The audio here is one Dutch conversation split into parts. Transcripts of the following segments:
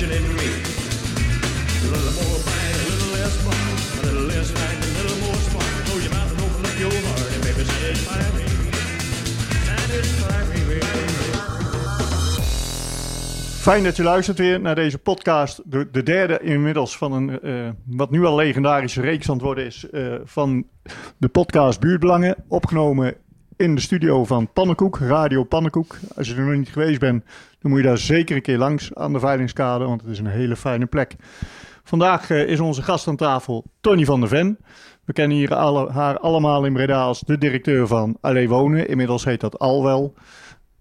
passion in me. A little more fight, a little less fun. A little less fight, a little more spark. Close your mouth and open up your heart, and baby, satisfy me. Satisfy me, baby. Fijn dat je luistert weer naar deze podcast. De, de derde inmiddels van een eh, wat nu al legendarische reeks aan het worden is eh, van de podcast Buurtbelangen. Opgenomen in de studio van Pannenkoek, Radio Pannenkoek. Als je er nog niet geweest bent, dan moet je daar zeker een keer langs aan de Veilingskade, want het is een hele fijne plek. Vandaag eh, is onze gast aan tafel Tony van der Ven. We kennen hier alle, haar allemaal in Breda als de directeur van Allee Wonen. Inmiddels heet dat Alwel.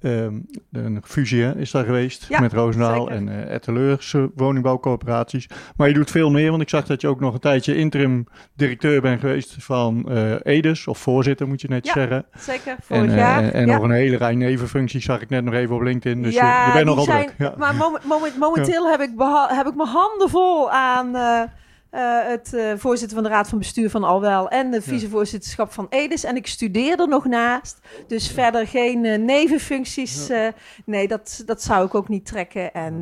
Ehm, een fusie hè, is daar geweest Ja, met Roosendaal zeker. en eh Etteleurse woningbouwcoöperaties. Maar je doet veel meer, want ik zag dat je ook nog een tijdje interim directeur bent geweest van eh, Edes, of voorzitter moet je net Ja, zeggen. Zeker, En, vorig eh, jaar. en ja. nog een hele rij nevenfuncties zag ik net nog even op LinkedIn. Dus ja, je, bent nogal zijn, druk. Maar momen- momen- momenteel heb, ik heb ik mijn handen vol aan eh, het eh, voorzitter van de Raad van Bestuur van Alwel en de vicevoorzitterschap van Edis. En ik studeer er nog naast. Dus verder geen eh, nevenfuncties. nee, dat, dat zou ik ook niet trekken. En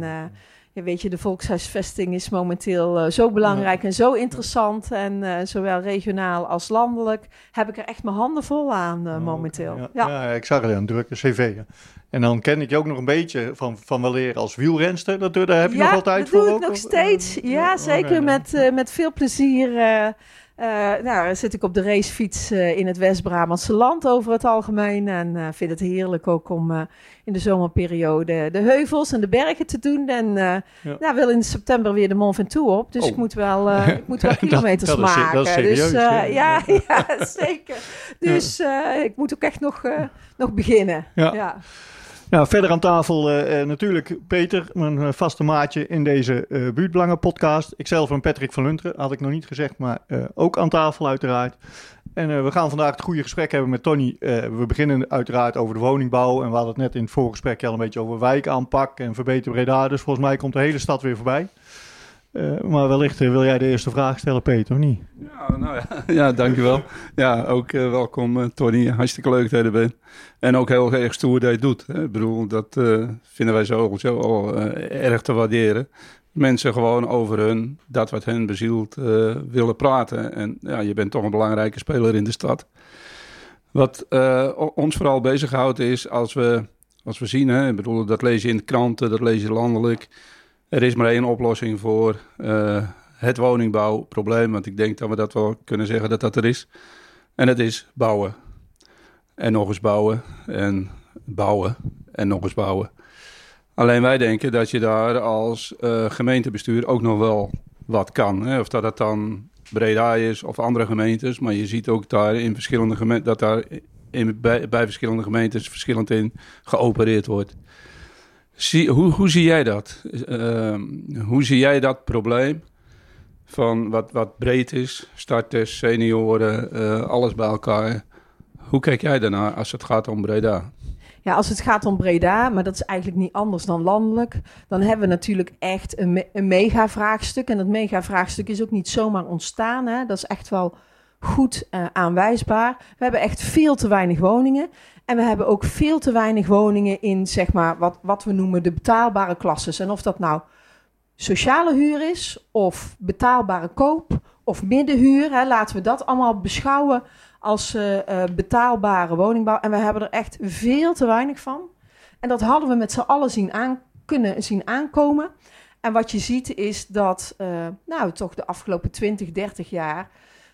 ja, weet je, de volkshuisvesting is momenteel zo belangrijk en zo interessant. En zowel regionaal als landelijk heb ik er echt mijn handen vol aan eh, momenteel. Ja, Ja. ja, ik zag het, een drukke cv. En dan ken ik je ook nog een beetje van, van wel leren als wielrenster. Dat, daar heb je ja, nog altijd dat voor doe ik ook, nog of- steeds. eh, Ja, oh, zeker met, eh, met veel plezier. eh, eh, nou, zit ik op de racefiets eh, in het West-Brabantse land over het algemeen. En eh, vind het heerlijk ook om eh, in de zomerperiode de heuvels en de bergen te doen. En eh Ja. nou, wil in september weer de Mont Ventoux op. Dus Oh. ik moet wel, eh, ik moet wel Dat- kilometers dat maken. dat is serieus, dus eh, ja. ja, ja, zeker. Dus eh, ik moet ook echt nog, eh, nog beginnen. Ja. Nou, verder aan tafel eh, eh, natuurlijk Peter, mijn eh, vaste maatje in deze Buurtbelangen podcast. Ikzelf en Patrick van Lunteren, had ik nog niet gezegd, maar ook aan tafel uiteraard. En we gaan vandaag het goede gesprek hebben met Tony. We beginnen uiteraard over de woningbouw en we hadden het net in het voorgesprek al een beetje over wijkaanpak en verbeter Breda. Dus volgens mij komt de hele stad weer voorbij. Eh, maar wellicht eh, wil jij de eerste vraag stellen, Peter, of niet? Ja, nou ja, ja dankjewel. Ja, ook eh, welkom Tony. Hartstikke leuk dat je er bent. En ook heel erg stoer dat je het doet. Hè. Ik bedoel, dat vinden wij sowieso al erg te waarderen. Mensen gewoon over hun, dat wat hen bezielt, willen praten. En ja, je bent toch een belangrijke speler in de stad. Wat ons vooral bezighoudt is als we, als we zien, hè, ik bedoel, dat lees je in de kranten, dat lees je landelijk. Er is maar één oplossing voor eh, het woningbouwprobleem. Want ik denk dat we dat wel kunnen zeggen dat dat er is. En dat is bouwen. En nog eens bouwen. En bouwen. En nog eens bouwen. Alleen wij denken dat je daar als eh, gemeentebestuur ook nog wel wat kan. Hè? Of dat het dan Breda is of andere gemeentes. Maar je ziet ook daar in verschillende gemeenten dat daar bij, bij verschillende gemeentes verschillend in geopereerd wordt. Hoe, hoe zie jij dat? Ehm, hoe zie jij dat probleem? Van wat, wat breed is, starters, senioren, eh, alles bij elkaar. Hoe kijk jij daarnaar als het gaat om Breda? Ja, als het gaat om Breda, maar dat is eigenlijk niet anders dan landelijk, dan hebben we natuurlijk echt een, me- een mega-vraagstuk. En dat mega-vraagstuk is ook niet zomaar ontstaan. Hè? Dat is echt wel goed eh, aanwijsbaar. We hebben echt veel te weinig woningen. En we hebben ook veel te weinig woningen in, zeg maar, wat, wat we noemen de betaalbare klasses. En of dat nou sociale huur is, of betaalbare koop, of middenhuur. Hè, laten we dat allemaal beschouwen als eh, eh, betaalbare woningbouw. En we hebben er echt veel te weinig van. En dat hadden we met z'n allen zien kunnen zien aankomen. En wat je ziet is dat, nou toch de afgelopen 20, 30 jaar...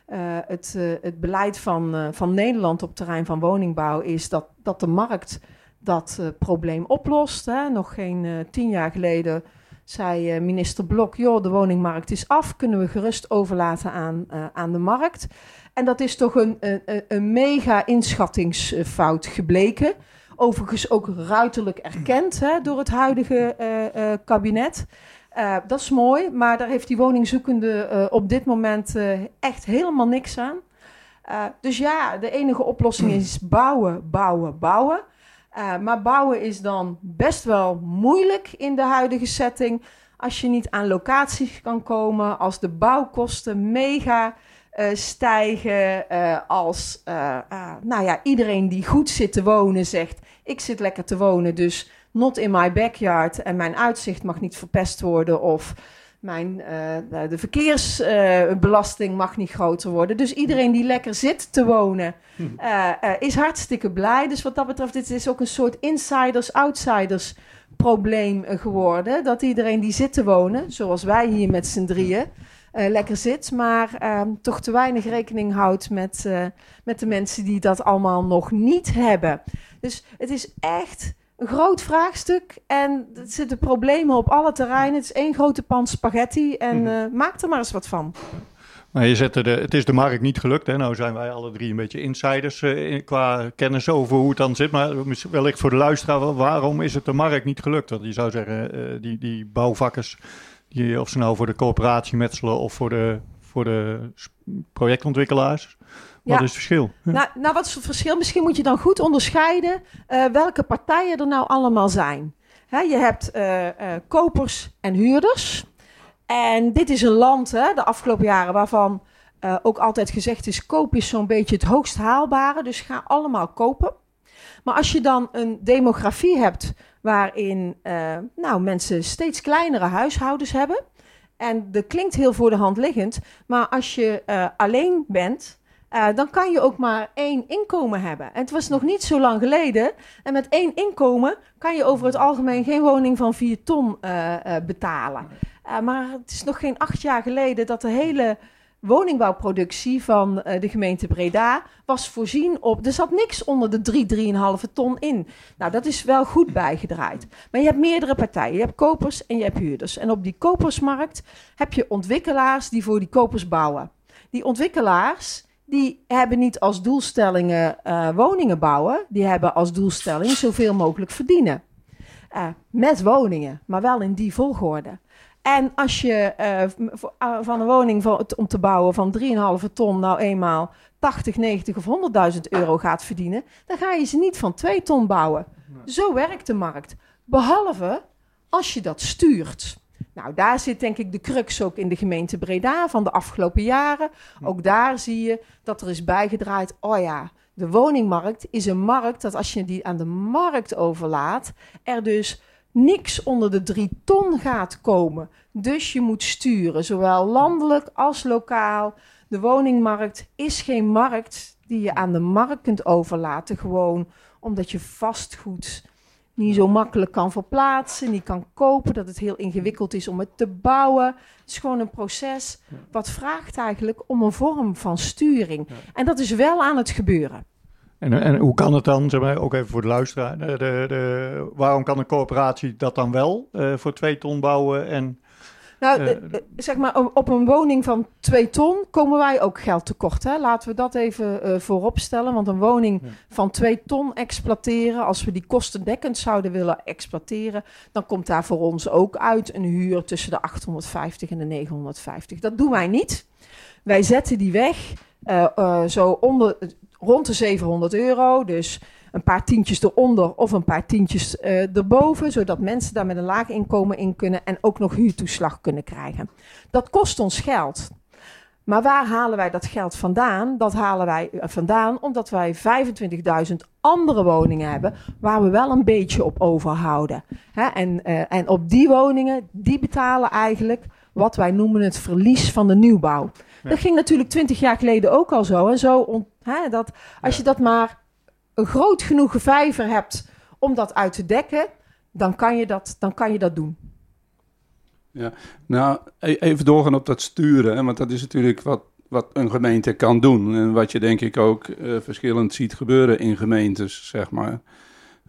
eh, het, eh, het beleid van, eh, van Nederland op het terrein van woningbouw is dat, dat de markt dat probleem oplost. Hè. Nog geen tien jaar geleden zei minister Blok: joh, de woningmarkt is af, kunnen we gerust overlaten aan, aan de markt. En dat is toch een, een, een- mega inschattingsfout gebleken. Overigens ook ruiterlijk erkend hè, door het huidige kabinet. Eh, dat is mooi, maar daar heeft die woningzoekende eh, op dit moment eh, echt helemaal niks aan. Dus ja, de enige oplossing is bouwen, bouwen, bouwen. Maar bouwen is dan best wel moeilijk in de huidige setting. Als je niet aan locaties kan komen, als de bouwkosten mega stijgen, als nou ja, iedereen die goed zit te wonen zegt: Ik zit lekker te wonen, dus not in my backyard en mijn uitzicht mag niet verpest worden of mijn, eh, de verkeersbelasting mag niet groter worden. Dus iedereen die lekker zit te wonen eh, eh, is hartstikke blij. Dus wat dat betreft, dit is ook een soort insiders-outsiders probleem eh, geworden. Dat iedereen die zit te wonen, zoals wij hier met z'n drieën, eh, lekker zit, maar ehm, toch te weinig rekening houdt met, eh, met de mensen die dat allemaal nog niet hebben. Dus het is echt een groot vraagstuk en er zitten problemen op alle terreinen. Het is één grote pan spaghetti en eh, maak er maar eens wat van. Maar je zette de, het is de markt niet gelukt. Hè? Nou zijn wij alle drie een beetje insiders eh, in- qua kennis over hoe het dan zit. Maar wellicht voor de luisteraar, waarom is het de markt niet gelukt? Want je zou zeggen, eh, die, die bouwvakkers, die, of ze nou voor de coöperatie metselen of voor de, voor de projectontwikkelaars. Wat Ja. is het verschil? Nou, nou, wat is het verschil? Misschien moet je dan goed onderscheiden eh, welke partijen er nou allemaal zijn. Hè, je hebt eh, eh, kopers en huurders. En dit is een land, hè, de afgelopen jaren, waarvan ook altijd gezegd is: koop is zo'n beetje het hoogst haalbare. Dus ga allemaal kopen. Maar als je dan een demografie hebt waarin nou, mensen steeds kleinere huishoudens hebben. En dat klinkt heel voor de hand liggend. Maar als je alleen bent, eh, dan kan je ook maar één inkomen hebben. En het was nog niet zo lang geleden. En met één inkomen kan je over het algemeen geen woning van 4 ton eh, eh, betalen. Maar het is nog geen acht jaar geleden dat de hele woningbouwproductie van de gemeente Breda was voorzien op. Er zat niks onder de 3, 3,5 ton in. Nou, dat is wel goed bijgedraaid. Maar je hebt meerdere partijen. Je hebt kopers en je hebt huurders. En op die kopersmarkt heb je ontwikkelaars die voor die kopers bouwen. Die ontwikkelaars die hebben niet als doelstellingen eh, woningen bouwen. Die hebben als doelstelling zoveel mogelijk verdienen. Eh, met woningen, maar wel in die volgorde. En als je eh, van een woning van, om te bouwen van 3,5 ton nou eenmaal 80, 90 of 100.000 euro gaat verdienen, dan ga je ze niet van 2 ton bouwen. Zo werkt de markt. Behalve als je dat stuurt. Nou, daar zit denk ik de crux ook in de gemeente Breda van de afgelopen jaren. Ook daar zie je dat er is bijgedraaid. Oh ja, de woningmarkt is een markt dat als je die aan de markt overlaat, er dus niks onder de drie ton gaat komen. Dus je moet sturen, zowel landelijk als lokaal. De woningmarkt is geen markt die je aan de markt kunt overlaten, gewoon omdat je vastgoed niet zo makkelijk kan verplaatsen, niet kan kopen, dat het heel ingewikkeld is om het te bouwen. Het is gewoon een proces wat vraagt eigenlijk om een vorm van sturing. En dat is wel aan het gebeuren. En, en hoe kan het dan, zeg maar, ook even voor de luisteraar, de, de, de- waarom kan een coöperatie dat dan wel eh, voor twee ton bouwen? En, Nou, Eh, eh, zeg maar, op- een woning van 2 ton komen wij ook geld tekort. Hè? Laten we dat even eh, voorop stellen. Want een woning Ja. van 2 ton exploiteren, als we die kostendekkend zouden willen exploiteren, dan komt daar voor ons ook uit een huur tussen de 850 en de 950. Dat doen wij niet. Wij zetten die weg zo onder, rond de 700 euro. Dus een paar tientjes eronder of een paar tientjes eh, erboven, zodat mensen daar met een laag inkomen in kunnen en ook nog huurtoeslag kunnen krijgen. Dat kost ons geld. Maar waar halen wij dat geld vandaan? Dat halen wij eh, vandaan omdat wij 25.000 andere woningen hebben waar we wel een beetje op overhouden. Hè? En, eh, en op die woningen, die betalen eigenlijk wat wij noemen het verlies van de nieuwbouw. Ja. Dat ging natuurlijk 20 jaar geleden ook al zo. En zo on- hè, dat, als je dat maar groot genoeg vijver hebt om dat uit te dekken, dan kan je dat, dan kan je dat doen. Nou, e- even doorgaan op dat sturen, hè, want dat is natuurlijk wat, wat een gemeente kan doen. En wat je denk ik ook eh, verschillend ziet gebeuren in gemeentes, zeg maar.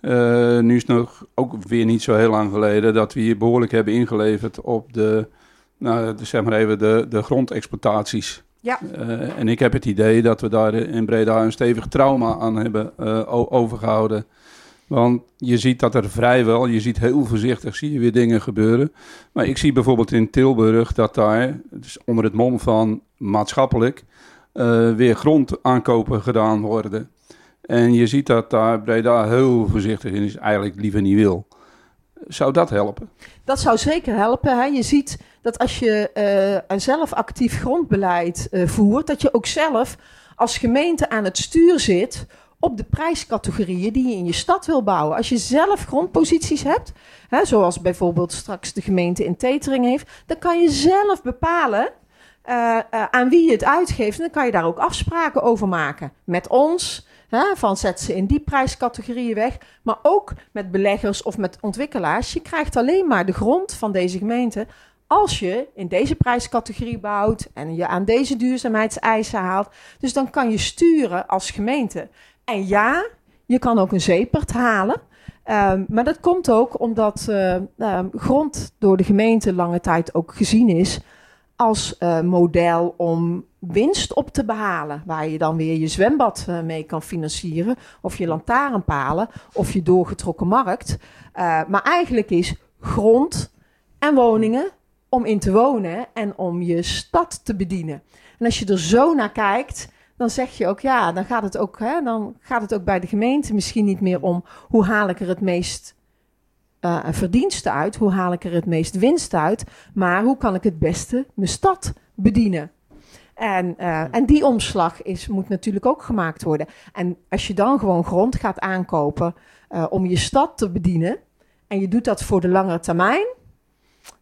Eh, nu is het nog ook weer niet zo heel lang geleden dat we hier behoorlijk hebben ingeleverd op de, nou, zeg maar even de, de grondexploitaties. Ja. Eh, en ik heb het idee dat we daar in Breda een stevig trauma aan hebben eh, overgehouden. Want je ziet dat er vrijwel, je ziet heel voorzichtig, zie je weer dingen gebeuren. Maar ik zie bijvoorbeeld in Tilburg dat daar, dus onder het mom van maatschappelijk, eh, weer grondaankopen gedaan worden. En je ziet dat daar Breda heel voorzichtig in is, eigenlijk liever niet wil. Zou dat helpen? Dat zou zeker helpen. Hè? Je ziet dat als je eh, zelf actief grondbeleid eh, voert, dat je ook zelf als gemeente aan het stuur zit op de prijscategorieën die je in je stad wil bouwen. Als je zelf grondposities hebt, hè, zoals bijvoorbeeld straks de gemeente in Tetering heeft, dan kan je zelf bepalen uh, aan wie je het uitgeeft. En dan kan je daar ook afspraken over maken. Met ons, van zet ze in die prijscategorieën weg. Maar ook met beleggers of met ontwikkelaars. Je krijgt alleen maar de grond van deze gemeente als je in deze prijscategorie bouwt en je aan deze duurzaamheidseisen haalt. Dus dan kan je sturen als gemeente. En ja, je kan ook een zeepert halen. Um, maar dat komt ook omdat uh, um, grond door de gemeente lange tijd ook gezien is als uh, model om winst op te behalen. Waar je dan weer je zwembad uh, mee kan financieren, of je lantaarnpalen, of je doorgetrokken markt. maar eigenlijk is grond en woningen om in te wonen en om je stad te bedienen. En als je er zo naar kijkt, dan zeg je ook ja, dan gaat het ook, hè, dan gaat het ook bij de gemeente misschien niet meer om hoe haal ik er het meest uh, verdiensten uit, hoe haal ik er het meest winst uit, maar hoe kan ik het beste mijn stad bedienen. En, uh, en die omslag is, moet natuurlijk ook gemaakt worden. En als je dan gewoon grond gaat aankopen uh, om je stad te bedienen, en je doet dat voor de lange termijn,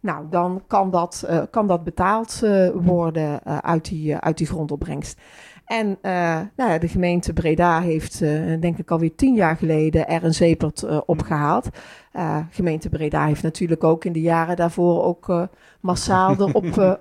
nou, dan kan dat, uh, kan dat betaald worden uit, die, uit die grondopbrengst. En nou ja, de gemeente Breda heeft, denk ik alweer tien jaar geleden, er een zeepert opgehaald. gemeente Breda heeft natuurlijk ook in de jaren daarvoor ook massaal erop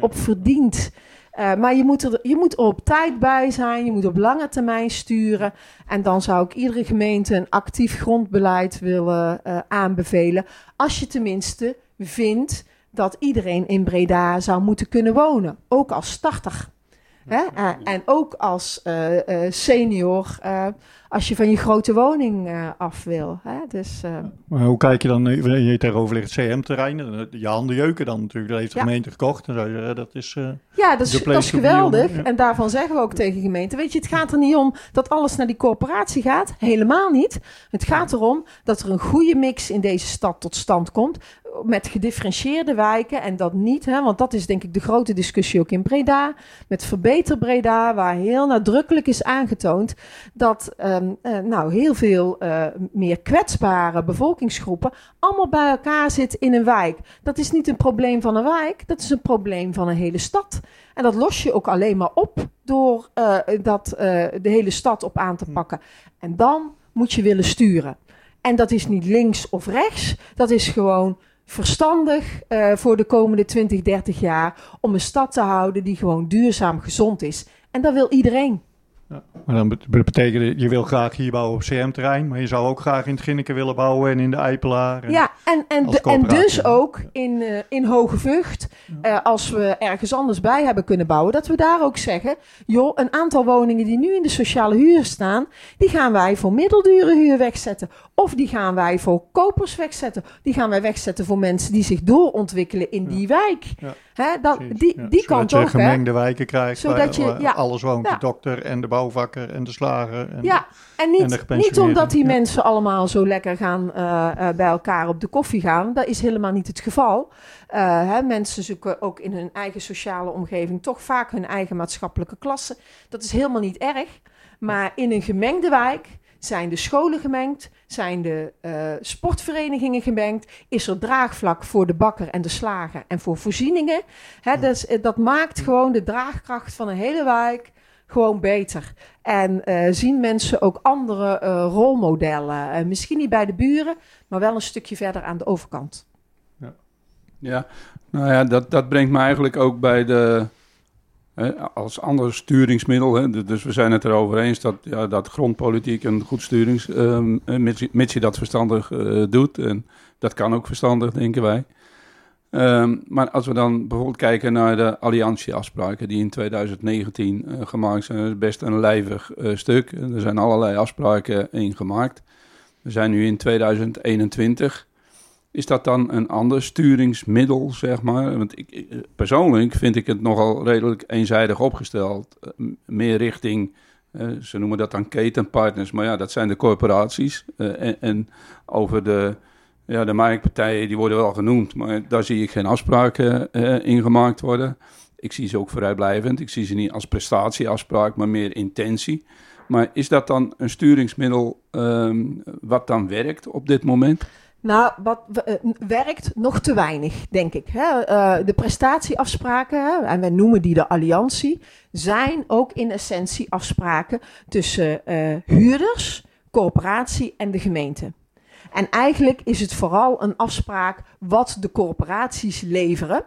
op verdiend. Uh, maar je moet, er, je moet er op tijd bij zijn, je moet op lange termijn sturen. En dan zou ik iedere gemeente een actief grondbeleid willen uh, aanbevelen. Als je tenminste vindt dat iedereen in Breda zou moeten kunnen wonen, ook als starter. Hè? Uh, en ook als senior, als je van je grote woning af wil. Hè? Dus, maar hoe kijk je dan, je tegenover ligt het CM-terrein, je handen jeuken dan natuurlijk, dat heeft de ja. gemeente gekocht. En dat is, ja, dat is, dat is geweldig. Ja. En daarvan zeggen we ook tegen gemeenten, weet je, het gaat er niet om dat alles naar die corporatie gaat, helemaal niet. Het gaat erom dat er een goede mix in deze stad tot stand komt met gedifferentieerde wijken en dat niet, hè, want dat is denk ik de grote discussie ook in Breda, met Verbeter Breda, waar heel nadrukkelijk is aangetoond dat um, uh, nou, heel veel uh, meer kwetsbare bevolkingsgroepen allemaal bij elkaar zitten in een wijk. Dat is niet een probleem van een wijk, dat is een probleem van een hele stad. En dat los je ook alleen maar op door uh, dat, de hele stad op aan te pakken. En dan moet je willen sturen. En dat is niet links of rechts, dat is gewoon verstandig uh, voor de komende 20, 30 jaar om een stad te houden die gewoon duurzaam gezond is. En dat wil iedereen. Maar dan betekent je wil graag hier bouwen op CM-terrein, maar je zou ook graag in het Ginneke willen bouwen en in de Eipelaar. En ja, en, en, de, en dus ook in, uh, in Hoge Vught, uh, als we ergens anders bij hebben kunnen bouwen, dat we daar ook zeggen, joh, een aantal woningen die nu in de sociale huur staan, die gaan wij voor middeldure huur wegzetten. Of die gaan wij voor kopers wegzetten. Die gaan wij wegzetten voor mensen die zich doorontwikkelen in die wijk. Ja. Hè, dat, die, ja. die kant je ook. gemengde hè? wijken krijgt, Zodat waar, je, ja. alles woont. De dokter en de bouwvakker en de slager. En ja, en niet, en niet omdat die mensen allemaal zo lekker gaan uh, uh, bij elkaar op de koffie gaan. Dat is helemaal niet het geval. Uh, hè, mensen zoeken ook in hun eigen sociale omgeving toch vaak hun eigen maatschappelijke klasse. Dat is helemaal niet erg. Maar in een gemengde wijk zijn de scholen gemengd? Zijn de uh, sportverenigingen gemengd? Is er draagvlak voor de bakker en de slager en voor voorzieningen? Hè, dus, dat maakt gewoon de draagkracht van een hele wijk gewoon beter. En uh, zien mensen ook andere uh, rolmodellen. Uh, misschien niet bij de buren, maar wel een stukje verder aan de overkant. Ja, ja nou ja, dat, dat brengt me eigenlijk ook bij de als ander sturingsmiddel. Dus we zijn het erover eens dat, ja, dat grondpolitiek een goed sturings... Um, mits, mits, je dat verstandig uh, doet. En dat kan ook verstandig, denken wij. Um, maar als we dan bijvoorbeeld kijken naar de alliantieafspraken... die in 2019 uh, gemaakt zijn, is best een lijvig stuk. Er zijn allerlei afspraken in gemaakt. We zijn nu in 2021... Is dat dan een ander sturingsmiddel, zeg maar? Want ik, persoonlijk vind ik het nogal redelijk eenzijdig opgesteld. Meer richting, uh, ze noemen dat dan ketenpartners, maar ja, dat zijn de corporaties. Uh, en, over de, ja, de marktpartijen, die worden wel genoemd, maar daar zie ik geen afspraken in gemaakt worden. Ik zie ze ook vooruitblijvend. Ik zie ze niet als prestatieafspraak, maar meer intentie. Maar is dat dan een sturingsmiddel ehm, wat dan werkt op dit moment? Nou, wat eh, werkt nog te weinig, denk ik. Hè? Eh, de prestatieafspraken, hè, en wij noemen die de alliantie, zijn ook in essentie afspraken tussen eh, huurders, corporatie en de gemeente. En eigenlijk is het vooral een afspraak wat de corporaties leveren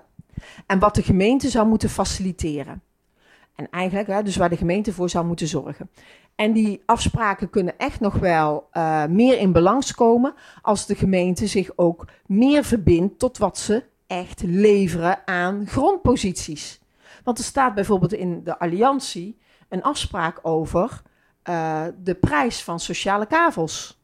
en wat de gemeente zou moeten faciliteren. En eigenlijk, hè, dus waar de gemeente voor zou moeten zorgen. En die afspraken kunnen echt nog wel uh, meer in balans komen als de gemeente zich ook meer verbindt tot wat ze echt leveren aan grondposities. Want er staat bijvoorbeeld in de alliantie een afspraak over uh, de prijs van sociale kavels.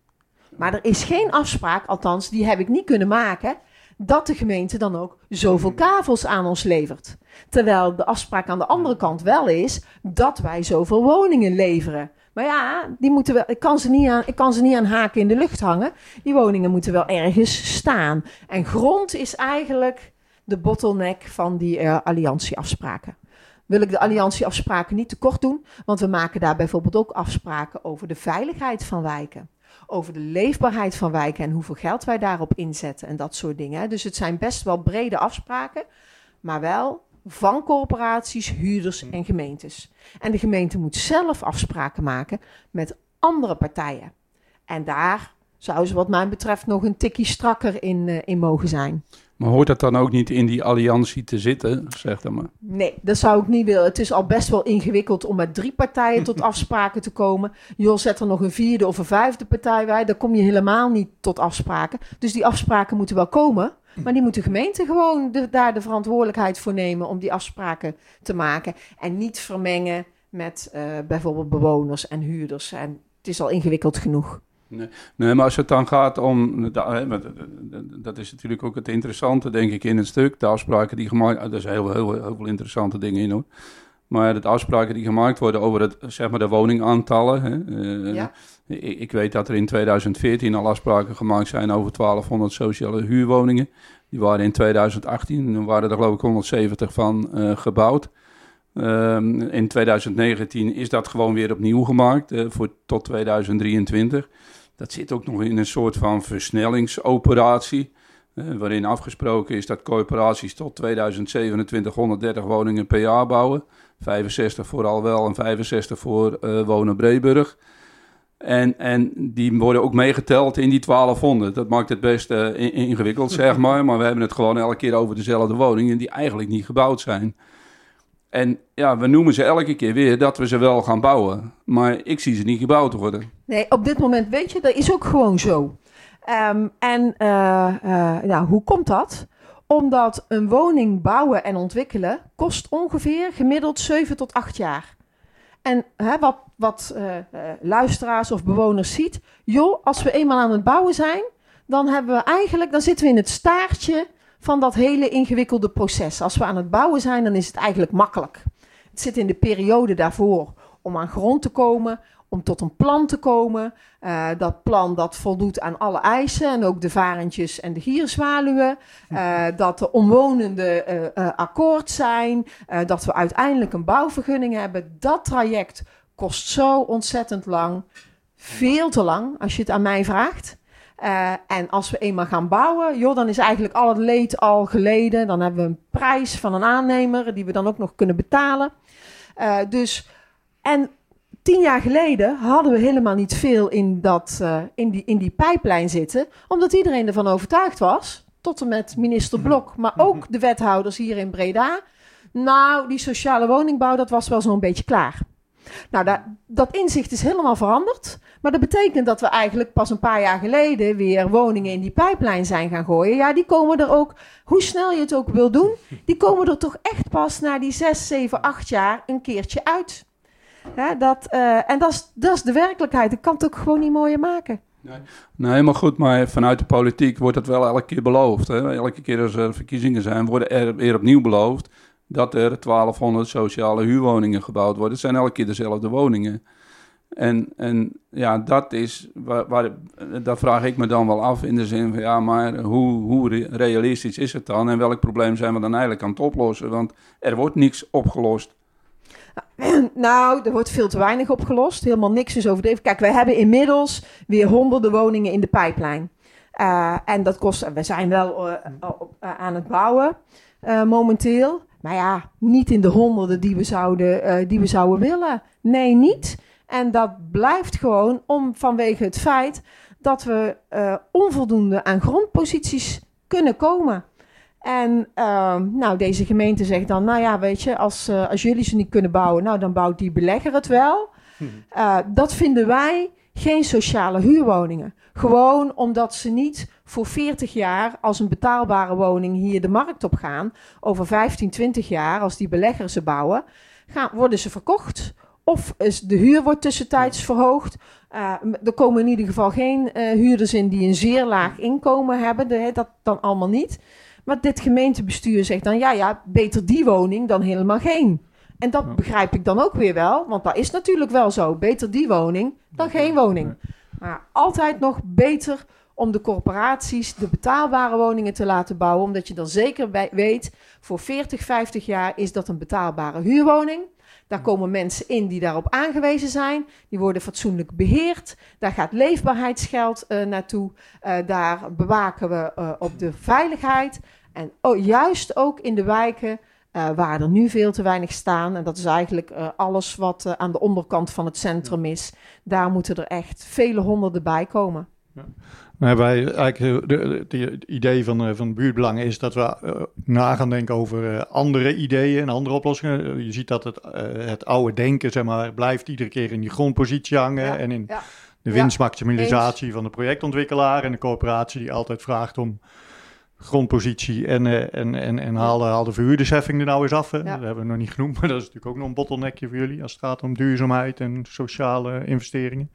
Maar er is geen afspraak, althans die heb ik niet kunnen maken, dat de gemeente dan ook zoveel kavels aan ons levert. Terwijl de afspraak aan de andere kant wel is dat wij zoveel woningen leveren. Maar ja, die moeten wel, ik, kan ze niet aan, ik kan ze niet aan haken in de lucht hangen. Die woningen moeten wel ergens staan. En grond is eigenlijk de bottleneck van die uh, alliantieafspraken. Wil ik de alliantieafspraken niet te kort doen, want we maken daar bijvoorbeeld ook afspraken over de veiligheid van wijken over de leefbaarheid van wijken en hoeveel geld wij daarop inzetten en dat soort dingen. Dus het zijn best wel brede afspraken, maar wel van corporaties, huurders en gemeentes. En de gemeente moet zelf afspraken maken met andere partijen. En daar zou ze wat mij betreft nog een tikje strakker in, uh, in mogen zijn. Maar hoort dat dan ook niet in die alliantie te zitten, zeg dan maar? Nee, dat zou ik niet willen. Het is al best wel ingewikkeld om met drie partijen tot afspraken te komen. Joh, zet er nog een vierde of een vijfde partij bij. Dan kom je helemaal niet tot afspraken. Dus die afspraken moeten wel komen. Maar die moet de gemeente gewoon de, daar de verantwoordelijkheid voor nemen om die afspraken te maken. En niet vermengen met uh, bijvoorbeeld bewoners en huurders. En het is al ingewikkeld genoeg. Nee. nee, maar als het dan gaat om. Dat is natuurlijk ook het interessante, denk ik, in het stuk. De afspraken die gemaakt worden. Er zijn heel, heel, heel veel interessante dingen in hoor. Maar de afspraken die gemaakt worden over het, zeg maar de woningaantallen. Hè, ja. Ik, weet dat er in 2014 al afspraken gemaakt zijn over 1200 sociale huurwoningen. Die waren in 2018, waren er geloof ik 170 van uh, gebouwd. Um, in 2019 is dat gewoon weer opnieuw gemaakt uh, voor tot 2023. Dat zit ook nog in een soort van versnellingsoperatie. Uh, waarin afgesproken is dat corporaties tot 2027 130 woningen per jaar bouwen. 65 voor Alwel en 65 voor Wonen Breeburg. En, en die worden ook meegeteld in die 1200. Dat maakt het best uh, ingewikkeld, zeg maar. Maar we hebben het gewoon elke keer over dezelfde woningen die eigenlijk niet gebouwd zijn. En ja, we noemen ze elke keer weer dat we ze wel gaan bouwen. Maar ik zie ze niet gebouwd worden. Nee, op dit moment weet je, dat is ook gewoon zo. Um, en uh, uh, nou, hoe komt dat? Omdat een woning bouwen en ontwikkelen kost ongeveer gemiddeld 7 tot 8 jaar. En hè, wat, wat uh, luisteraars of bewoners ziet, joh, als we eenmaal aan het bouwen zijn, dan hebben we eigenlijk, dan zitten we in het staartje van dat hele ingewikkelde proces. Als we aan het bouwen zijn, dan is het eigenlijk makkelijk. Het zit in de periode daarvoor om aan grond te komen, om tot een plan te komen. Uh, dat plan dat voldoet aan alle eisen en ook de varentjes en de gierzwaluwen. Uh, dat de omwonenden uh, akkoord zijn. dat we uiteindelijk een bouwvergunning hebben. Dat traject kost zo ontzettend lang. Veel te lang, als je het aan mij vraagt. En als we eenmaal gaan bouwen, joh, dan is eigenlijk al het leed al geleden. Dan hebben we een prijs van een aannemer die we dan ook nog kunnen betalen. Dus, en tien jaar geleden hadden we helemaal niet veel in, dat, uh, in, die, in die pijplijn zitten, omdat iedereen ervan overtuigd was, tot en met minister Blok, maar ook de wethouders hier in Breda. Nou, die sociale woningbouw, dat was wel zo'n beetje klaar. Nou, dat, dat inzicht is helemaal veranderd. Maar dat betekent dat we eigenlijk pas een paar jaar geleden weer woningen in die pijplijn zijn gaan gooien. Ja, die komen er ook, hoe snel je het ook wil doen, die komen er toch echt pas na die 6, 7, 8 jaar een keertje uit. Ja, dat, uh, en dat is, dat de werkelijkheid. Ik kan het ook gewoon niet mooier maken. Nee. nee, maar goed, maar vanuit de politiek wordt het wel elke keer beloofd. Hè? Elke keer als er verkiezingen zijn, worden er weer opnieuw beloofd dat er 1200 sociale huurwoningen gebouwd worden. Het zijn elke keer dezelfde woningen. En, en ja, dat is waar, dat vraag ik me dan wel af in de zin van ja, maar hoe, hoe realistisch is het dan en welk probleem zijn we dan eigenlijk aan het oplossen? Want er wordt niks opgelost. Nou, er wordt veel te weinig opgelost. Helemaal niks is overdreven. Kijk, wij hebben inmiddels weer honderden woningen in de pijplijn. Uh, en dat kost, we zijn wel uh, uh, aan het bouwen momenteel. Maar ja, niet in de honderden die we zouden, die we zouden willen. Nee, niet. En dat blijft gewoon om, vanwege het feit dat we onvoldoende aan grondposities kunnen komen. En uh, nou, deze gemeente zegt dan, nou ja, weet je, als, uh, als jullie ze niet kunnen bouwen, nou dan bouwt die belegger het wel. Uh, dat vinden wij geen sociale huurwoningen. Gewoon omdat ze niet voor 40 jaar als een betaalbare woning hier de markt op gaan. Over 15, 20 jaar, als die beleggers ze bouwen, gaan, worden ze verkocht. Of is de huur wordt tussentijds verhoogd. Uh, er komen in ieder geval geen uh, huurders in die een zeer laag inkomen hebben. De, dat dan allemaal niet. Maar dit gemeentebestuur zegt dan, ja, ja, beter die woning dan helemaal geen. En dat ja. begrijp ik dan ook weer wel, want dat is natuurlijk wel zo. Beter die woning dan geen woning. Maar altijd nog beter om de corporaties de betaalbare woningen te laten bouwen, omdat je dan zeker weet, voor 40, 50 jaar is dat een betaalbare huurwoning. Daar komen mensen in die daarop aangewezen zijn. Die worden fatsoenlijk beheerd. Daar gaat leefbaarheidsgeld uh, naartoe. Uh, daar bewaken we uh, op de veiligheid. En oh, juist ook in de wijken waar er nu veel te weinig staan. En dat is eigenlijk alles wat aan de onderkant van het centrum is. Daar moeten er echt vele honderden bij komen. Ja. Nou, wij eigenlijk het idee van, van buurtbelangen is dat we uh, na gaan denken over uh, andere ideeën en andere oplossingen. Je ziet dat het, het oude denken, zeg maar, blijft iedere keer in die grondpositie hangen Ja, en in ja. de winstmaximalisatie van de projectontwikkelaar en de coöperatie die altijd vraagt om grondpositie en, eh, en, en, en haal, de- haal de verhuurdersheffing er nou eens af. Hè. Dat hebben we nog niet genoemd, maar dat is natuurlijk ook nog een bottleneckje voor jullie als het gaat om duurzaamheid en sociale investeringen.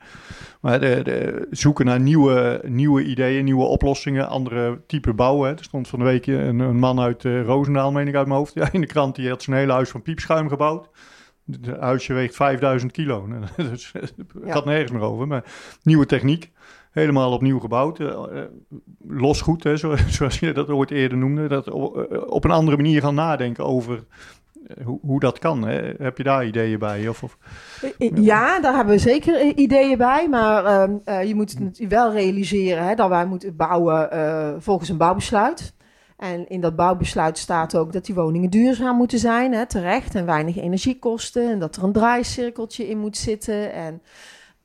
Maar de, de, zoeken naar nieuwe, nieuwe ideeën, nieuwe oplossingen, andere type bouwen. hè. Er stond van de week een, een man uit eh, Roosendaal, meen ik uit mijn hoofd, ja, in de krant, die had zijn hele huis van piepschuim gebouwd. Het huisje weegt 5000 kilo. Ja. gaat nergens meer over. Maar nieuwe techniek, helemaal opnieuw gebouwd. eh, losgoed, hè, zo, zoals je dat ooit eerder noemde. Dat eh, op een andere manier gaan nadenken over hoe, hoe dat kan. Hè. Heb je daar ideeën bij? Of, of, Ja, daar hebben we zeker ideeën bij. Maar ehm, eh, je moet het natuurlijk wel realiseren hè, dat wij moeten bouwen volgens een bouwbesluit. En in dat bouwbesluit staat ook dat die woningen duurzaam moeten zijn, hè, terecht. En weinig energie kosten. En dat er een draaicirkeltje in moet zitten. En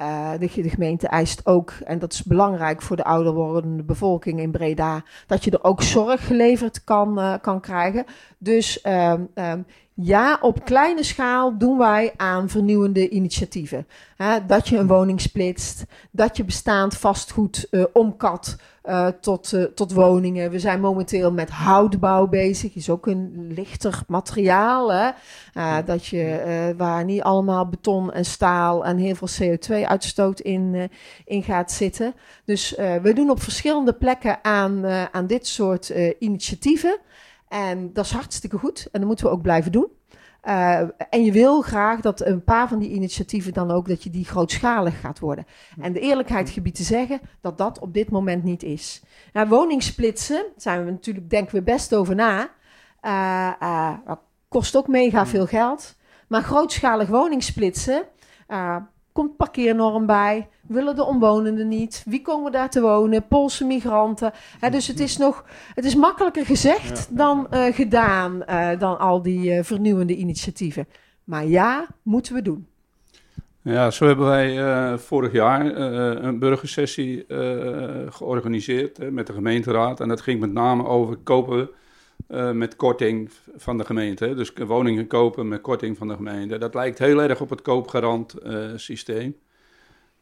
eh, de, de gemeente eist ook, en dat is belangrijk voor de ouder wordende bevolking in Breda, dat je er ook zorg geleverd kan, eh, kan krijgen. Dus ehm, ehm, ja, op kleine schaal doen wij aan vernieuwende initiatieven. Dat je een woning splitst, dat je bestaand vastgoed eh, omkat eh, tot, eh, tot woningen. We zijn momenteel met houtbouw bezig, is ook een lichter materiaal. Hè? Dat je, waar niet allemaal beton en staal en heel veel CO2-uitstoot in, in gaat zitten. Dus we doen op verschillende plekken aan, aan dit soort initiatieven. En dat is hartstikke goed en dat moeten we ook blijven doen. Eh, en je wil graag dat een paar van die initiatieven dan ook dat je die grootschalig gaat worden. En de eerlijkheid gebied te zeggen dat dat op dit moment niet is. Nou, daar zijn we natuurlijk denken we best over na. Eh, eh, kost ook mega veel geld. Maar grootschalig woningsplitsen, komt parkeernorm bij. Willen de omwonenden niet? Wie komen daar te wonen? Poolse migranten. Hè, dus het is nog, het is makkelijker gezegd dan eh, gedaan, eh, dan al die eh, vernieuwende initiatieven. Maar ja, moeten we doen. Ja, zo hebben wij vorig jaar een burgersessie georganiseerd met de gemeenteraad. En dat ging met name over kopen eh, met korting van de gemeente. Dus woningen kopen met korting van de gemeente. Dat lijkt heel erg op het koopgarant eh, systeem.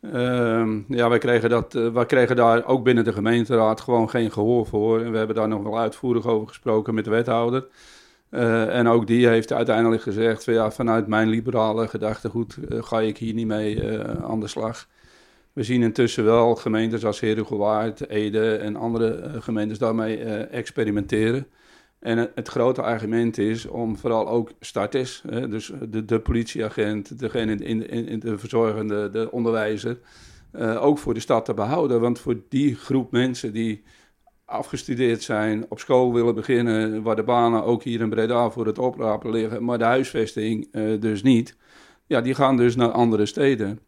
Ehm, ja, wij kregen, dat, eh, wij kregen daar ook binnen de gemeenteraad gewoon geen gehoor voor. En we hebben daar nog wel uitvoerig over gesproken met de wethouder. En ook die heeft uiteindelijk gezegd: van, ja, vanuit mijn liberale gedachtegoed ga ik hier niet mee aan de slag. We zien intussen wel gemeentes als Herugewaard, Ede en andere gemeentes daarmee experimenteren. En het, grote argument is om vooral ook starters, hè, dus de, de politieagent, degene in, in, in de verzorgende, de onderwijzer, eh, ook voor de stad te behouden. Want voor die groep mensen die afgestudeerd zijn, op school willen beginnen, waar de banen ook hier in Breda voor het oprapen liggen, maar de huisvesting eh, dus niet. Ja, die gaan dus naar andere steden.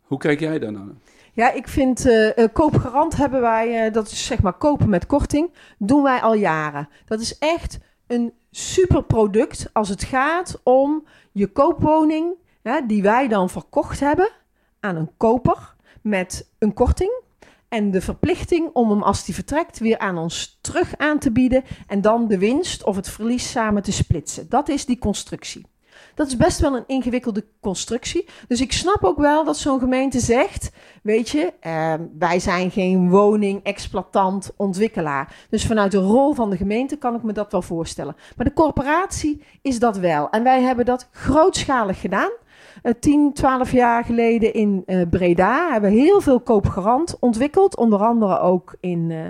Hoe kijk jij daar naar? Ja, ik vind eh eh, koopgarant hebben wij, eh, dat is zeg maar kopen met korting, doen wij al jaren. Dat is echt een super product als het gaat om je koopwoning, die wij dan verkocht hebben aan een koper met een korting. En de verplichting om hem als die vertrekt weer aan ons terug aan te bieden en dan de winst of het verlies samen te splitsen. Dat is die constructie. Dat is best wel een ingewikkelde constructie. Dus ik snap ook wel dat zo'n gemeente zegt: Weet je, eh, wij zijn geen woning-exploitant, ontwikkelaar. Dus vanuit de rol van de gemeente kan ik me dat wel voorstellen. Maar de corporatie is dat wel. En wij hebben dat grootschalig gedaan. Eh 10, 12 jaar geleden in eh, Breda hebben we heel veel koopgarant ontwikkeld. Onder andere ook in, eh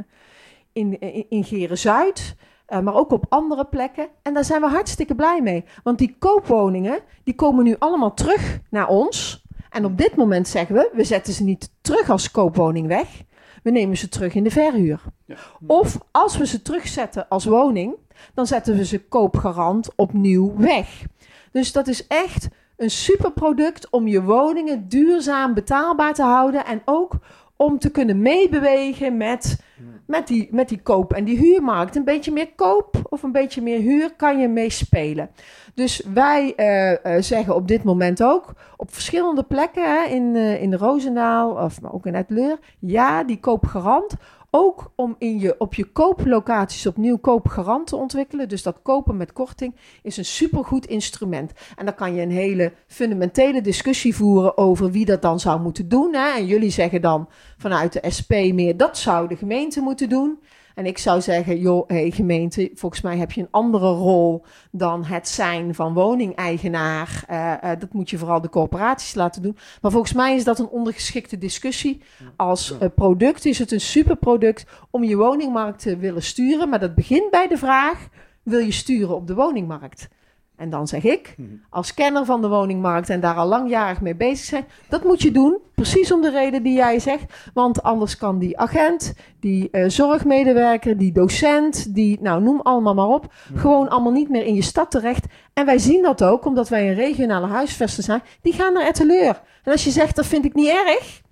in, in, in Geren-Zuid. Eh, maar ook op andere plekken. En daar zijn we hartstikke blij mee. Want die koopwoningen, die komen nu allemaal terug naar ons. En op dit moment zeggen we, we zetten ze niet terug als koopwoning weg. We nemen ze terug in de verhuur. Ja. Of als we ze terugzetten als woning, dan zetten we ze koopgarant opnieuw weg. Dus dat is echt een superproduct om je woningen duurzaam betaalbaar te houden. En ook om te kunnen meebewegen met, met, die, met die koop- en die huurmarkt. Een beetje meer koop of een beetje meer huur kan je meespelen. Dus wij eh, eh, zeggen op dit moment ook op verschillende plekken in, eh, in de Roosendaal, of maar ook in Etleur, ja, die koopgarant. Ook om in je, op je kooplocaties opnieuw koopgarant te ontwikkelen. Dus dat kopen met korting is een supergoed instrument. En dan kan je een hele fundamentele discussie voeren over wie dat dan zou moeten doen. Hè? En jullie zeggen dan vanuit de SP meer dat zou de gemeente moeten doen. En ik zou zeggen, joh, hey, gemeente, volgens mij heb je een andere rol dan het zijn van woningeigenaar. Eh, dat moet je vooral de corporaties laten doen. Maar volgens mij is dat een ondergeschikte discussie. Als eh, product is het een superproduct om je woningmarkt te willen sturen. Maar dat begint bij de vraag, wil je sturen op de woningmarkt? En dan zeg ik, als kenner van de woningmarkt en daar al langjarig mee bezig zijn, dat moet je doen, precies om de reden die jij zegt. Want anders kan die agent, die eh, zorgmedewerker, die docent, die, nou noem allemaal maar op, gewoon allemaal niet meer in je stad terecht. En wij zien dat ook, omdat wij een regionale huisvester zijn, die gaan naar Etteleur. En als je zegt, dat vind ik niet erg,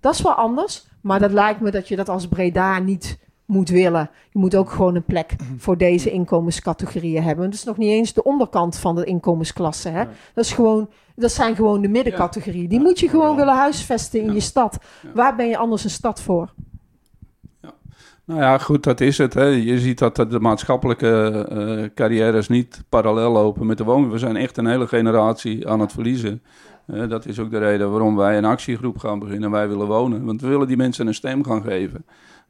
dat is wel anders. Maar dat lijkt me dat je dat als Breda niet moet willen. Je moet ook gewoon een plek voor deze inkomenscategorieën hebben. Dat is nog niet eens de onderkant van de inkomensklasse. Hè? Dat, is gewoon, dat zijn gewoon de middencategorieën. Die moet je gewoon willen huisvesten in je stad. Waar ben je anders een stad voor? Nou ja, goed, dat is het. Hè. Je ziet dat de maatschappelijke eh, carrières niet parallel lopen met de woning. We zijn echt een hele generatie aan het verliezen. Eh, dat is ook de reden waarom wij een actiegroep gaan beginnen. Wij willen wonen, want we willen die mensen een stem gaan geven.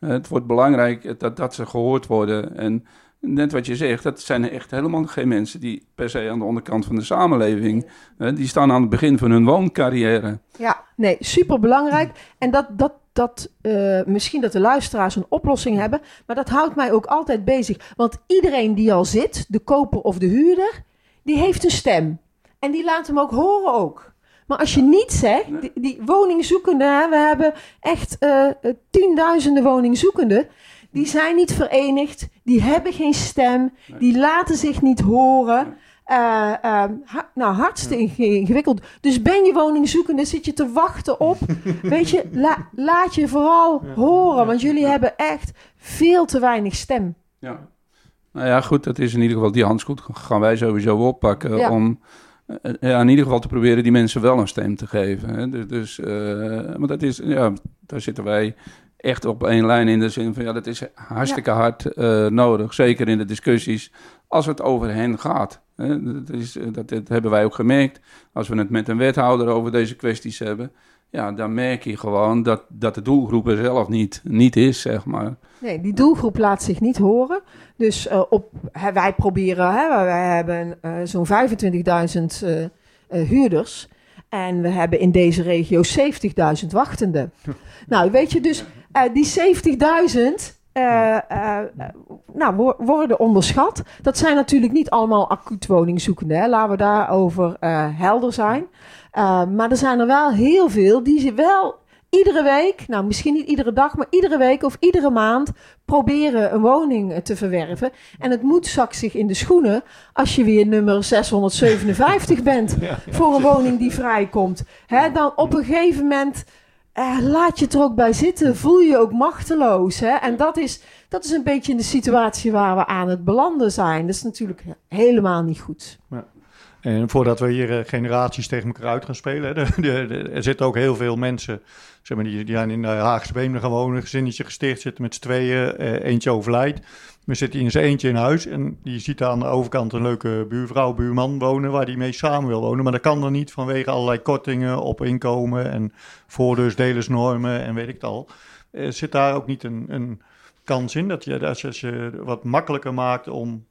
Eh, het wordt belangrijk dat, dat ze gehoord worden. En net wat je zegt, dat zijn echt helemaal geen mensen die per se aan de onderkant van de samenleving... eh, die staan aan het begin van hun wooncarrière. Ja, nee, super belangrijk. En dat, dat, dat eh, misschien dat de luisteraars een oplossing hebben, maar dat houdt mij ook altijd bezig. Want iedereen die al zit, de koper of de huurder, die heeft een stem. En die laat hem ook horen ook. Maar als je niet zegt, die, die woningzoekenden, we hebben echt eh, eh, tienduizenden woningzoekenden. Die zijn niet verenigd, die hebben geen stem, die laten zich niet horen. Eh, eh, ha- nou, hartstikke ingewikkeld. Dus ben je woningzoekende, zit je te wachten op. Weet je, la- laat je vooral horen, want jullie hebben echt veel te weinig stem. Ja. Nou ja, goed, dat is in ieder geval die handschoen gaan wij sowieso oppakken om ja, in ieder geval te proberen die mensen wel een stem te geven. Hè. Dus, dus eh, maar dat is, ja, daar zitten wij echt op één lijn in de zin van ja, dat is hartstikke hard eh, nodig, zeker in de discussies als het over hen gaat. Hè. Dat, is, eh, dat, dat hebben wij ook gemerkt. Als we het met een wethouder over deze kwesties hebben, ja, dan merk je gewoon dat, dat de doelgroep er zelf niet, niet is, zeg maar. Nee, die doelgroep laat zich niet horen. Dus eh, op, wij proberen, hè, wij hebben eh, zo'n 25.000 eh, huurders. En we hebben in deze regio 70.000 wachtenden. nou, weet je, dus die 70.000 eh, eh, nou, wo- worden onderschat. Dat zijn natuurlijk niet allemaal acuut woningzoekenden. Hè. Laten we daarover helder zijn. Eh, maar er zijn er wel heel veel die ze wel iedere week, nou misschien niet iedere dag, maar iedere week of iedere maand proberen een woning eh, te verwerven. En het moet zak zich in de schoenen als je weer nummer 657 bent voor een woning die vrijkomt. Hè, dan op een gegeven moment eh, laat je het er ook bij zitten. Voel je je ook machteloos. Hè? En dat is, dat is een beetje de situatie waar we aan het belanden zijn. Dat is natuurlijk helemaal niet goed. En voordat we hier eh, generaties tegen elkaar uit gaan spelen, er zitten ook heel veel mensen zeg maar, die, die in de Haagse Beemden gaan wonen, gezinnetje gesticht, zitten met z'n tweeën, eh, eentje overlijdt. We zitten in zijn eentje in huis en die ziet aan de overkant een leuke buurvrouw, buurman wonen waar die mee samen wil wonen. Maar dat kan dan niet vanwege allerlei kortingen op inkomen en voordeursdelersnormen en weet ik het al. Eh, zit daar ook niet een, een kans in dat je, als je wat makkelijker maakt om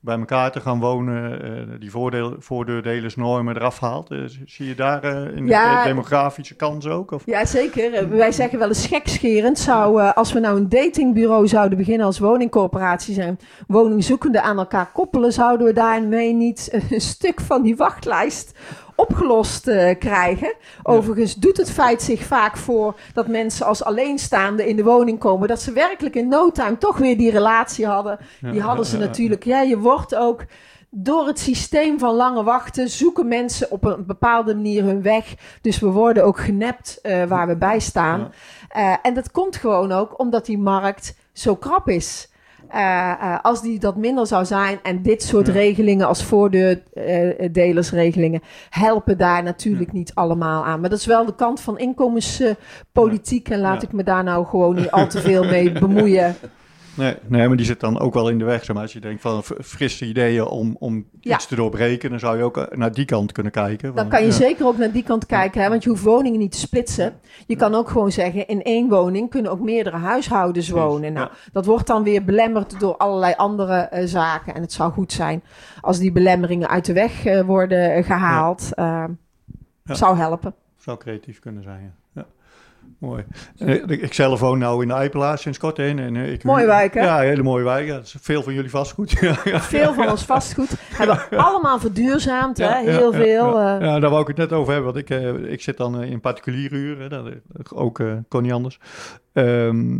bij elkaar te gaan wonen, eh, die voordeel, voordeurdelersnormen eraf haalt. Eh, zie je daar eh, in Ja. de demografische kans ook? Of? Ja, zeker. Wij zeggen wel eens gekscherend. Zou, als we nou een datingbureau zouden beginnen als woningcorporatie zijn, woningzoekenden aan elkaar koppelen, zouden we daarmee niet een stuk van die wachtlijst opgelost eh, krijgen. Overigens doet het feit zich vaak voor dat mensen als alleenstaande in de woning komen, dat ze werkelijk in no time toch weer die relatie hadden. Die hadden ze natuurlijk. Ja, je wordt ook door het systeem van lange wachten zoeken mensen op een bepaalde manier hun weg. Dus we worden ook genept eh, waar we bij staan. Eh, en dat komt gewoon ook omdat die markt zo krap is. Eh, eh, als die dat minder zou zijn en dit soort Ja. regelingen als voordeurdelersregelingen helpen daar natuurlijk niet allemaal aan. Maar dat is wel de kant van inkomenspolitiek en laat ik me daar nou gewoon niet al te veel mee bemoeien. Nee, nee, maar die zit dan ook wel in de weg. Zeg maar. Als je denkt van frisse ideeën om, om Ja. iets te doorbreken, dan zou je ook eh, naar die kant kunnen kijken. Dan kan je ja. zeker ook naar die kant kijken, hè, want je hoeft woningen niet te splitsen. Je kan ook gewoon zeggen, in één woning kunnen ook meerdere huishoudens wonen. Nou, dat wordt dan weer belemmerd door allerlei andere eh, zaken. En het zou goed zijn als die belemmeringen uit de weg eh, worden eh, gehaald. Eh, Ja. Zou helpen. Zou creatief kunnen zijn, ja. Mooi. Ik- zelf woon nou in de Eipelaar sinds kort heen. En, eh, ik Mooie wijk, hè? Ja, een hele mooie wijk. Ja, dat is veel van jullie vastgoed. ja, ja. Veel van ons vastgoed hebben we allemaal verduurzaamd. Hè? Heel veel. Ja, eh. Ja, daar wou ik het net over hebben. Want ik, eh, ik zit dan in particuliere huur. Hè, dat, ook kon niet anders. Ehm, eh,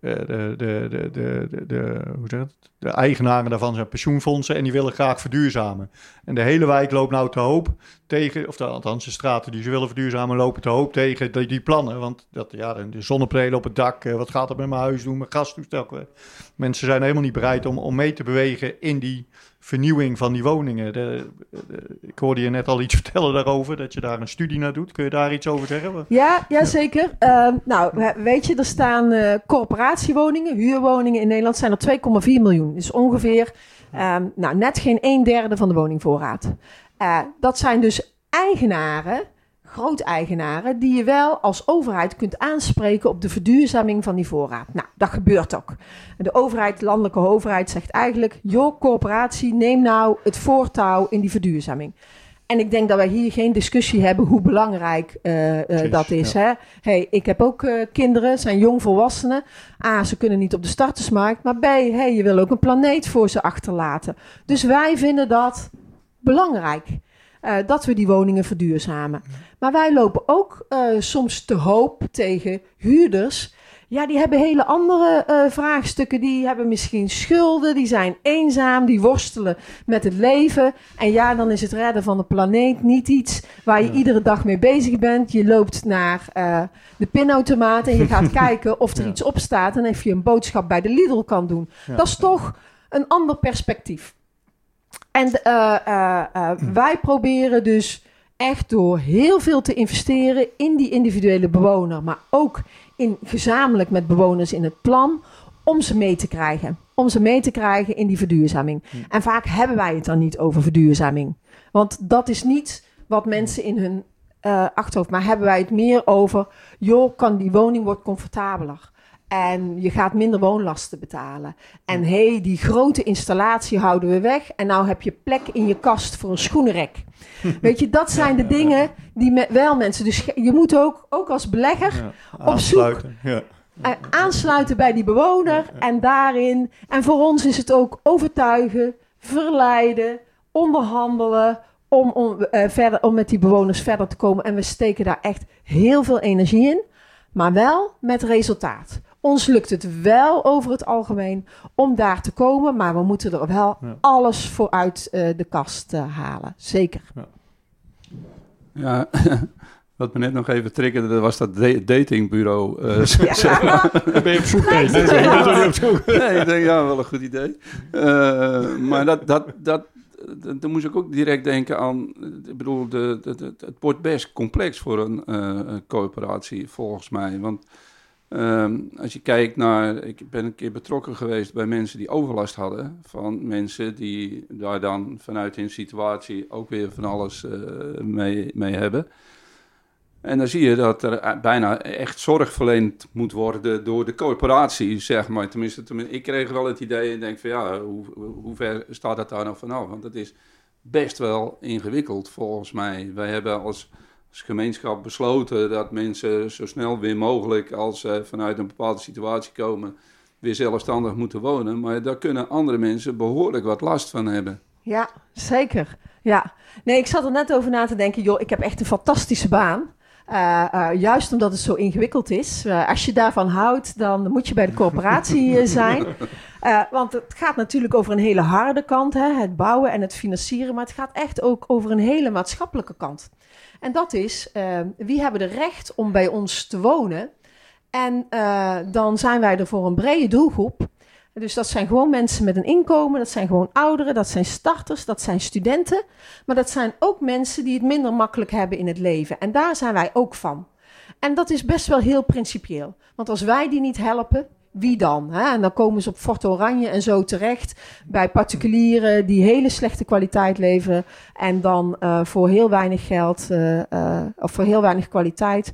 de, eigenaren daarvan zijn pensioenfondsen en die willen graag verduurzamen. En de hele wijk loopt nou te hoop tegen, of althans de straten die ze willen verduurzamen lopen te hoop tegen die, die plannen. Want dat, ja, de zonnepanelen op het dak, eh, wat gaat dat met mijn huis doen, mijn gastoestel. Mensen zijn helemaal niet bereid om, om mee te bewegen in die vernieuwing van die woningen. De, de- ik hoorde je net al iets vertellen daarover, dat je daar een studie naar doet. Kun je daar iets over zeggen? Ja, ja, zeker. Ehm, nou, we- weet je, er staan eh, corporatiewoningen, huurwoningen in Nederland zijn er 2,4 miljoen. Dus ongeveer ehm, nou, net geen een derde van de woningvoorraad. Eh, dat zijn dus eigenaren, grooteigenaren, die je wel als overheid kunt aanspreken op de verduurzaming van die voorraad. Nou, dat gebeurt ook. De overheid, de landelijke overheid, zegt eigenlijk: joh, corporatie, neem nou het voortouw in die verduurzaming. En ik denk dat wij hier geen discussie hebben hoe belangrijk eh, eh, dat is. Hè? Hey, ik heb ook eh, kinderen, zijn jongvolwassenen. A, ze kunnen niet op de startersmarkt. Maar B, hey, je wil ook een planeet voor ze achterlaten. Dus wij vinden dat belangrijk. Eh, dat we die woningen verduurzamen. Maar wij lopen ook eh, soms te hoop tegen huurders. Ja, die hebben hele andere eh, vraagstukken. Die hebben misschien schulden, die zijn eenzaam, die worstelen met het leven. En ja, dan is het redden van de planeet niet iets waar je Ja. iedere dag mee bezig bent. Je loopt naar de pinautomaat en je gaat kijken of er Ja. iets op staat. En of je een boodschap bij de Lidl kan doen. Ja. Dat is toch een ander perspectief. En eh, eh, eh, wij proberen dus echt door heel veel te investeren in die individuele bewoner, maar ook in, gezamenlijk met bewoners in het plan, om ze mee te krijgen. Om ze mee te krijgen in die verduurzaming. En vaak hebben wij het dan niet over verduurzaming. Want dat is niet wat mensen in hun achterhoofd, maar hebben wij het meer over, joh, kan die woning wordt comfortabeler. En je gaat minder woonlasten betalen. En hé, hey, die grote installatie houden we weg. En nou heb je plek in je kast voor een schoenenrek. Weet je, dat zijn de dingen die me, wel mensen. Dus je moet ook, ook als belegger Ja, Op zoek. aansluiten. Ja. eh, aansluiten bij die bewoner. En daarin. En voor ons is het ook overtuigen, verleiden, onderhandelen. Om, om, eh, verder, om met die bewoners verder te komen. En we steken daar echt heel veel energie in. maar wel met resultaat. Ons lukt het wel over het algemeen om daar te komen, maar we moeten er wel Ja. alles voor uit eh, de kast eh, halen. Zeker. Ja, wat me net nog even triggerde, dat was dat da- datingbureau. eh, Ja. Dan ben je op zoek naar. Nee, nee, op zoek. ik denk, ja, wel een goed idee. Eh, maar dat, dat, dat, dat, dan moest ik ook direct denken aan, ik bedoel, de, de, de- het wordt best complex voor een eh, coöperatie, volgens mij. Want ehm, als je kijkt naar, ik ben een keer betrokken geweest bij mensen die overlast hadden, van mensen die daar dan vanuit hun situatie ook weer van alles eh, mee, mee hebben. En dan zie je dat er eh, bijna echt zorg verleend moet worden door de corporatie, zeg maar. Tenminste, tenminste, ik kreeg wel het idee en denk van ja, hoe, hoe ver staat dat daar nou vanaf? Want het is best wel ingewikkeld volgens mij. Wij hebben als, gemeenschap besloten dat mensen zo snel weer mogelijk, als ze vanuit een bepaalde situatie komen, weer zelfstandig moeten wonen. Maar daar kunnen andere mensen behoorlijk wat last van hebben. Ja, zeker. Ja. Nee, ik zat er net over na te denken, joh, ik heb echt een fantastische baan. Eh, eh, juist omdat het zo ingewikkeld is. Eh, als je daarvan houdt, dan moet je bij de corporatie zijn. Want het gaat natuurlijk over een hele harde kant, hè, het bouwen en het financieren. Maar het gaat echt ook over een hele maatschappelijke kant. En dat is, eh, wie hebben er recht om bij ons te wonen? En eh, dan zijn wij er voor een brede doelgroep. Dus dat zijn gewoon mensen met een inkomen, dat zijn gewoon ouderen, dat zijn starters, dat zijn studenten. Maar dat zijn ook mensen die het minder makkelijk hebben in het leven. En daar zijn wij ook van. En dat is best wel heel principieel. Want als wij die niet helpen, wie dan? Hè? En dan komen ze op Fort Oranje en zo terecht bij particulieren die hele slechte kwaliteit leveren. En dan eh, voor heel weinig geld eh, of voor heel weinig kwaliteit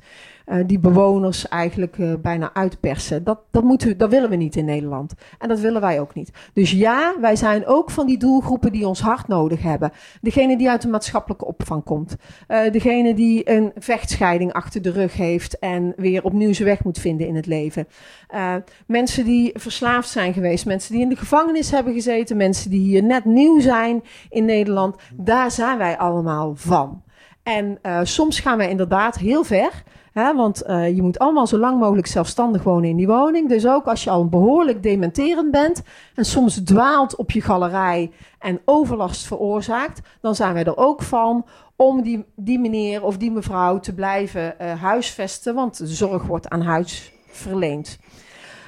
die bewoners eigenlijk eh, bijna uitpersen. Dat, dat, moeten dat willen we niet in Nederland. En dat willen wij ook niet. Dus ja, wij zijn ook van die doelgroepen die ons hard nodig hebben. Degene die uit de maatschappelijke opvang komt. Eh, degene die een vechtscheiding achter de rug heeft en weer opnieuw zijn weg moet vinden in het leven. Eh, mensen die verslaafd zijn geweest, mensen die in de gevangenis hebben gezeten, mensen die hier net nieuw zijn in Nederland. Daar zijn wij allemaal van. En eh, soms gaan wij inderdaad heel ver. Hè, want eh, je moet allemaal zo lang mogelijk zelfstandig wonen in die woning. Dus ook als je al behoorlijk dementerend bent en soms dwaalt op je galerij en overlast veroorzaakt, dan zijn wij er ook van om die, die meneer of die mevrouw te blijven eh, huisvesten, want de zorg wordt aan huis verleend.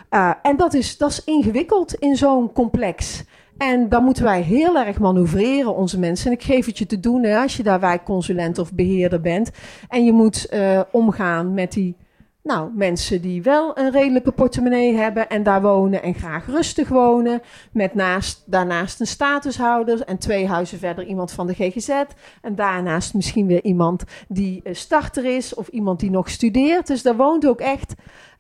Uh, en dat is, dat is ingewikkeld in zo'n complex. En dan moeten wij heel erg manoeuvreren, onze mensen. En ik geef het je te doen hè, als je daar wijkconsulent of beheerder bent. En je moet uh, omgaan met die nou, mensen die wel een redelijke portemonnee hebben en daar wonen en graag rustig wonen. Met naast, daarnaast een statushouder en twee huizen verder iemand van de GGZ. En daarnaast misschien weer iemand die starter is of iemand die nog studeert. Dus daar woont ook echt,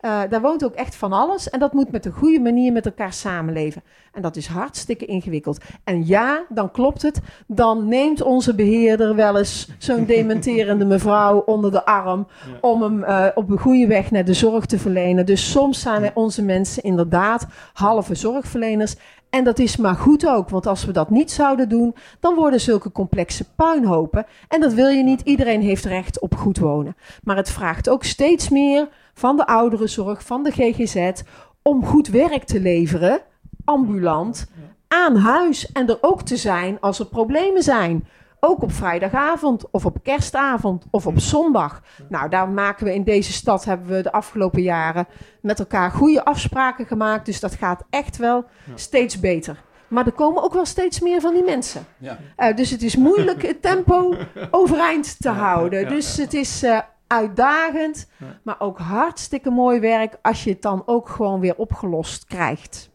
uh, daar woont ook echt van alles. En dat moet met een goede manier met elkaar samenleven. En dat is hartstikke ingewikkeld. En ja, dan klopt het. Dan neemt onze beheerder wel eens zo'n dementerende mevrouw onder de arm. Ja. om hem uh, op een goede weg naar de zorg te verlenen. Dus soms zijn onze mensen inderdaad halve zorgverleners. En dat is maar goed ook, want als we dat niet zouden doen, dan worden zulke complexe puinhopen. En dat wil je niet. Iedereen heeft recht op goed wonen. Maar het vraagt ook steeds meer van de ouderenzorg, van de GGZ, om goed werk te leveren, ambulant, aan huis en er ook te zijn als er problemen zijn. Ook op vrijdagavond of op kerstavond of op zondag. Nou, daar maken we in deze stad, hebben we de afgelopen jaren met elkaar goede afspraken gemaakt. Dus dat gaat echt wel ja. steeds beter. Maar er komen ook wel steeds meer van die mensen. Ja. Uh, dus het is moeilijk het tempo overeind te houden. Dus het is uh, uitdagend, maar ook hartstikke mooi werk als je het dan ook gewoon weer opgelost krijgt.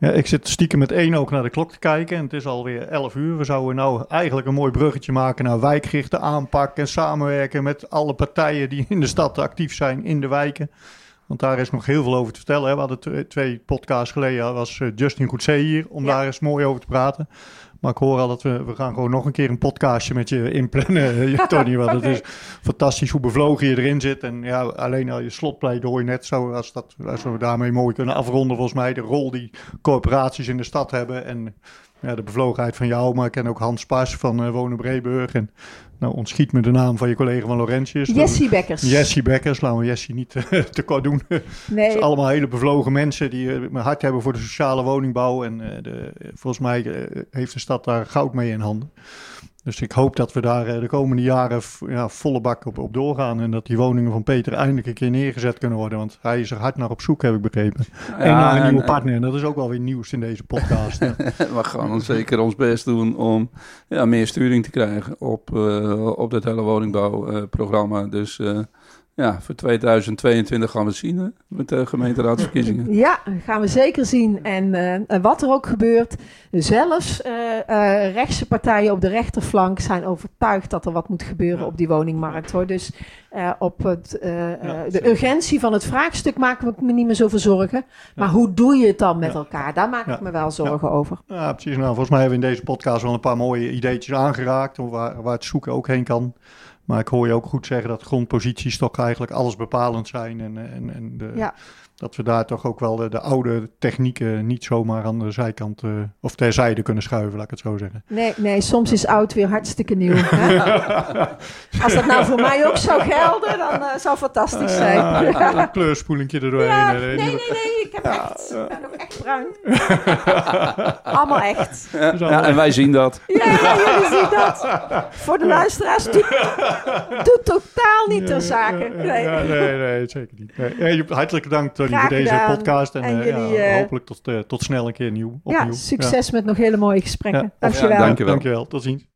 Ja, ik zit stiekem met één ook naar de klok te kijken en het is alweer 11 uur. We zouden nou eigenlijk een mooi bruggetje maken naar wijkgerichte aanpak en samenwerken met alle partijen die in de stad actief zijn in de wijken. Want daar is nog heel veel over te vertellen. Hè. We hadden twee podcasts geleden, was Justin Goedzee hier om ja. daar eens mooi over te praten. Maar ik hoor al dat we, we gaan gewoon nog een keer een podcastje met je inplannen, Tony. Want okay. het is fantastisch hoe bevlogen je erin zit. En ja, alleen al je slotpleidooi net zo, als, dat, als we daarmee mooi kunnen afronden volgens mij. De rol die corporaties in de stad hebben. En ja, de bevlogenheid van jou, maar ik ken ook Hans Pas van uh, Wonen Breeburg. En nou, ontschiet me de naam van je collega van Laurentius. Jessie Bekkers. Jessie Bekkers, laten we Jessie niet uh, te kort doen. Nee. Het zijn allemaal hele bevlogen mensen die uh, een hart hebben voor de sociale woningbouw. En de, volgens mij heeft de stad daar goud mee in handen. Dus ik hoop dat we daar de komende jaren ja, volle bak op, op doorgaan. En dat die woningen van Peter eindelijk een keer neergezet kunnen worden. Want hij is er hard naar op zoek, heb ik begrepen. Ja, en naar een nieuwe partner. En dat is ook wel weer nieuws in deze podcast. we gaan zeker ons best doen om ja, meer sturing te krijgen op, uh, op dit hele woningbouwprogramma. Uh, dus uh, ja, voor 2022 gaan we zien hè, met de gemeenteraadsverkiezingen. Ja, gaan we zeker zien. En uh, wat er ook gebeurt, zelfs uh, uh, rechtse partijen op de rechterflank zijn overtuigd dat er wat moet gebeuren op die woningmarkt. Hoor. Dus op het, ja, de urgentie van het vraagstuk maken we me niet meer zoveel zorgen. Maar hoe doe je het dan met elkaar? Daar maak ik me wel zorgen over. Ja, precies. Nou, volgens mij hebben we in deze podcast wel een paar mooie ideetjes aangeraakt, waar, waar het zoeken ook heen kan. Maar ik hoor je ook goed zeggen dat grondposities toch eigenlijk alles bepalend zijn. En, en, en de, ja. Dat we daar toch ook wel de, de, oude technieken niet zomaar aan de zijkant uh, of terzijde kunnen schuiven, laat ik het zo zeggen. Nee, nee soms is oud weer hartstikke nieuw. Hè? Als dat nou voor mij ook zou gelden, dan uh, zou het fantastisch zijn. Ja, een kleurspoelingje er doorheen. Ja, nee, nee, nee, ik heb echt, ik ben nog echt bruin. Allemaal echt. Ja, ja, en wij zien dat. Ja, jullie zien dat. Voor de luisteraars doet, totaal niet ter zake. Nee. Ja, nee, nee, zeker niet. Nee. Hartelijk dank Tony voor deze gedaan. podcast. En, en jullie, uh, hopelijk tot, uh, tot snel een keer nieuw. Opnieuw. Ja, succes met nog hele mooie gesprekken. Dankjewel. dankjewel. Dankjewel. Tot ziens.